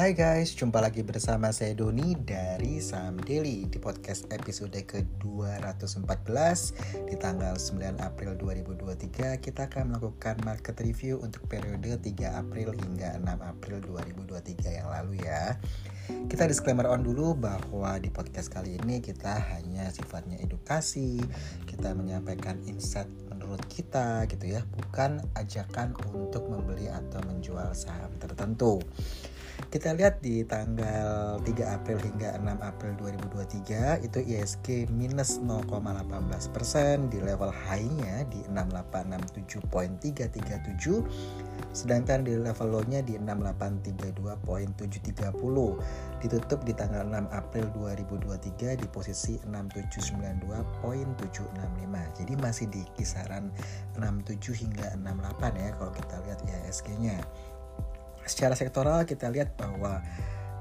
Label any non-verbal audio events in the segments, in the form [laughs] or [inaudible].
Hai guys, jumpa lagi bersama saya Doni dari Saham Daily di podcast episode ke-214 di tanggal 9 April 2023 kita akan melakukan market review untuk periode 3 April hingga 6 April 2023 yang lalu ya. Kita disclaimer on dulu bahwa di podcast kali ini kita hanya sifatnya edukasi, kita menyampaikan insight menurut kita gitu ya, bukan ajakan untuk membeli atau menjual saham tertentu. Kita lihat di tanggal 3 April hingga 6 April 2023 itu ISG minus 0,18% di level high-nya di 6867.337 sedangkan di level low-nya di 6832.730 ditutup di tanggal 6 April 2023 di posisi 6792.765 jadi masih di kisaran 67 hingga 68 ya kalau kita lihat ISG-nya secara sektoral kita lihat bahwa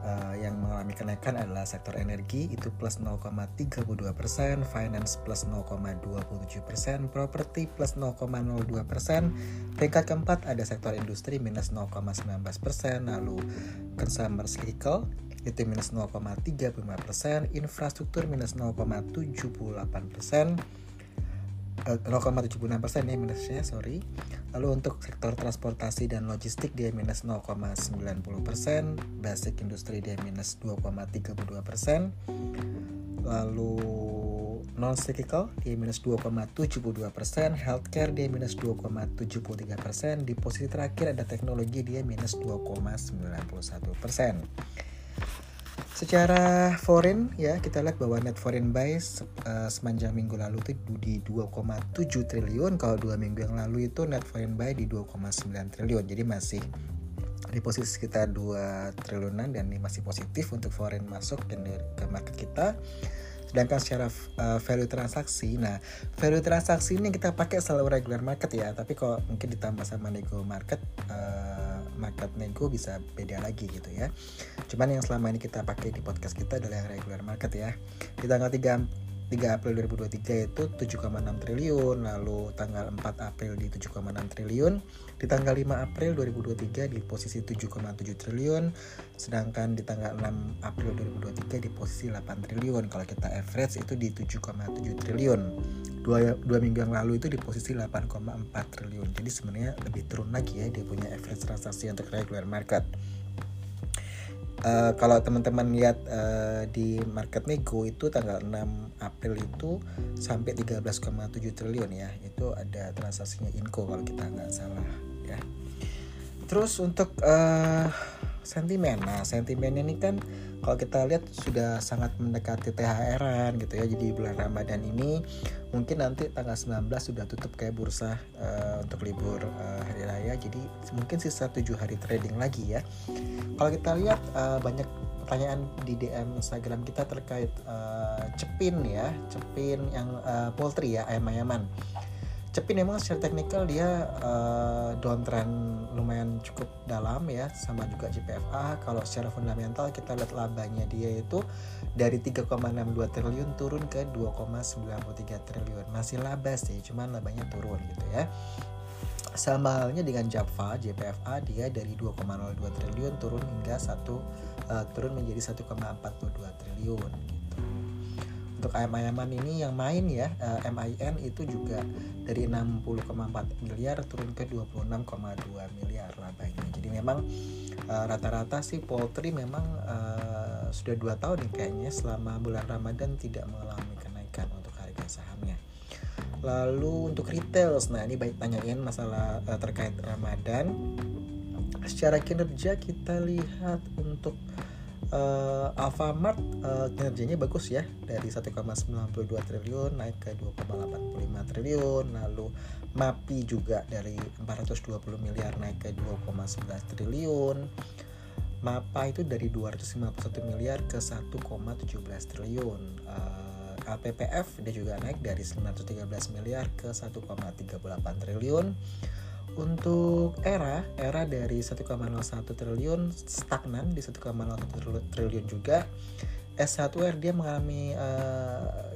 uh, yang mengalami kenaikan adalah sektor energi itu plus 0,32 persen, finance plus 0,27 persen, properti plus 0,02 persen. Peringkat keempat ada sektor industri minus 0,19 persen, lalu consumer cycle itu minus 0,35 persen, infrastruktur minus 0,78 persen, 0,76 eh, persen ya minusnya sorry lalu untuk sektor transportasi dan logistik dia minus 0,90 persen. Basic industri dia minus 2,32 persen. Lalu non cyclical dia minus 2,72 persen. Healthcare dia minus 2,73 persen. Di posisi terakhir ada teknologi dia minus 2,91 persen Secara foreign ya kita lihat bahwa net foreign buy uh, sepanjang minggu lalu itu di 2,7 triliun. Kalau dua minggu yang lalu itu net foreign buy di 2,9 triliun. Jadi masih di posisi sekitar 2 triliunan dan ini masih positif untuk foreign masuk ke, ke market kita. Sedangkan secara uh, value transaksi nah value transaksi ini kita pakai selalu regular market ya. Tapi kalau mungkin ditambah sama nego market uh, market nego bisa beda lagi gitu ya. Cuman yang selama ini kita pakai di podcast kita adalah yang regular market ya. Di tanggal 3 3 April 2023 itu 7,6 triliun, lalu tanggal 4 April di 7,6 triliun, di tanggal 5 April 2023 di posisi 7,7 triliun, sedangkan di tanggal 6 April 2023 di posisi 8 triliun. Kalau kita average itu di 7,7 triliun. Dua, dua minggu yang lalu itu di posisi 8,4 triliun. Jadi sebenarnya lebih turun lagi ya dia punya average transaksi untuk regular market. Uh, kalau teman-teman lihat uh, di market nego itu tanggal 6 April itu sampai 13,7 triliun ya. Itu ada transaksinya Inco kalau kita nggak salah ya. Terus untuk uh, sentimen nah sentimen ini kan kalau kita lihat sudah sangat mendekati THR-an gitu ya. Jadi bulan Ramadan ini mungkin nanti tanggal 19 sudah tutup kayak bursa uh, untuk libur uh, hari raya. Jadi mungkin sisa 7 hari trading lagi ya. Kalau kita lihat uh, banyak pertanyaan di DM Instagram kita terkait uh, cepin ya. Cepin yang uh, poultry ya ayam-ayaman Cepin memang secara teknikal dia uh, downtrend lumayan cukup dalam ya sama juga JPFA kalau secara fundamental kita lihat labanya dia itu dari 3,62 triliun turun ke 2,93 triliun. Masih laba sih cuman labanya turun gitu ya. Sama halnya dengan Java JPFA dia dari 2,02 triliun turun hingga satu uh, turun menjadi 1,42 triliun untuk ayam-ayaman ini yang main ya uh, eh, MIN itu juga dari 60,4 miliar turun ke 26,2 miliar labanya. Jadi memang eh, rata-rata uh, sih poultry memang uh, sudah dua tahun nih kayaknya selama bulan Ramadan tidak mengalami kenaikan untuk harga sahamnya. Lalu untuk retail nah ini baik tanyain masalah uh, terkait Ramadan. Secara kinerja kita lihat untuk Alfamart uh, kinerjanya bagus ya. Dari 1,92 triliun naik ke 2,85 triliun. Lalu MAPI juga dari 420 miliar naik ke 2,11 triliun. MAPA itu dari 251 miliar ke 1,17 triliun. Uh, eh, LPPF dia juga naik dari 913 miliar ke 1,38 triliun untuk era era dari 1,01 triliun stagnan di 1,01 triliun juga S1R dia mengalami uh,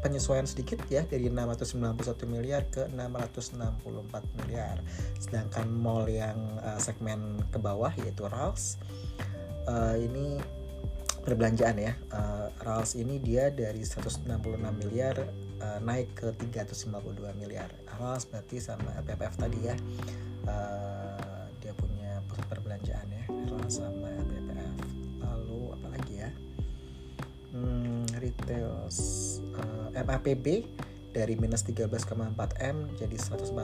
penyesuaian sedikit ya dari 691 miliar ke 664 miliar sedangkan mall yang uh, segmen ke bawah yaitu Rals uh, ini perbelanjaan ya. Uh, RALS ini dia dari 166 miliar uh, naik ke 352 miliar. RALS berarti sama LPPF tadi ya. Uh, dia punya pusat perbelanjaan ya. RALS sama LPPF. Lalu apa lagi ya? Hmm, retail uh, MAPB dari minus 13,4 M jadi 146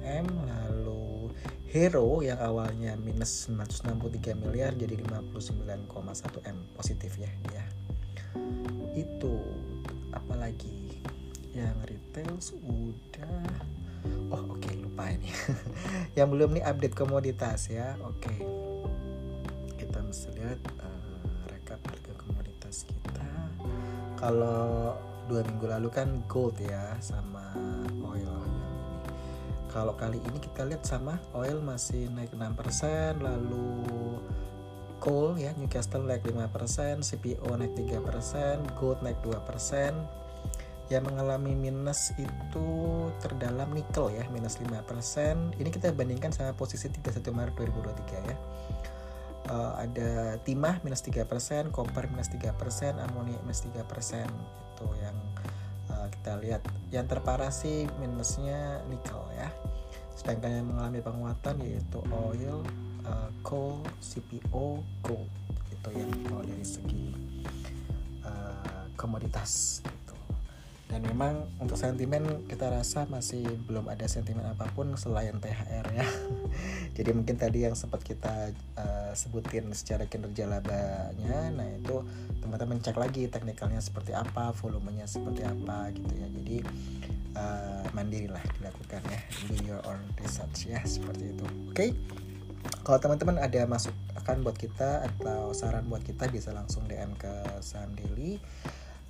M lalu Hero yang awalnya minus 963 miliar jadi 59,1 M positif ya ya itu yang retail sudah oh oke okay, lupa ini. [laughs] Yang belum nih update komoditas ya. Oke. Okay. kita mesti lihat uh, rekap harga komoditas kita. Kalau dua minggu lalu kan gold ya sama oil kalau kali ini kita lihat sama oil masih naik 6% lalu coal ya Newcastle naik 5% CPO naik 3% gold naik 2% yang mengalami minus itu terdalam nikel ya minus 5% ini kita bandingkan sama posisi 31 Maret 2023 ya. Uh, ada timah minus 3%, koper minus 3%, amonia minus 3% itu yang uh, kita lihat. Yang terparah sih minusnya nikel ya. Sedangkan yang mengalami penguatan yaitu oil, uh, coal, CPO, gold. Itu yang kalau dari segi uh, komoditas dan memang untuk sentimen kita rasa masih belum ada sentimen apa pun selain THR ya. [laughs] Jadi mungkin tadi yang sempat kita uh, sebutin secara kinerja labanya. Nah itu teman-teman cek lagi teknikalnya seperti apa volumenya seperti apa gitu ya. Jadi uh, mandirilah dilakukan ya. Do your own research ya seperti itu. Oke? Okay? kalau teman-teman ada masuk akan buat kita atau saran buat kita bisa langsung DM ke Saham Daily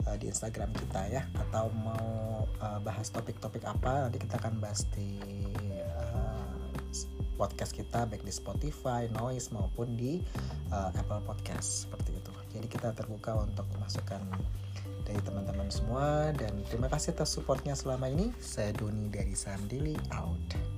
uh, di Instagram kita ya atau mau uh, bahas topik-topik apa nanti kita akan bahas di uh, podcast kita baik di Spotify, Noise maupun di uh, Apple Podcast seperti itu. Jadi kita terbuka untuk masukan dari teman-teman semua dan terima kasih atas supportnya selama ini. Saya Doni dari Saham Daily out.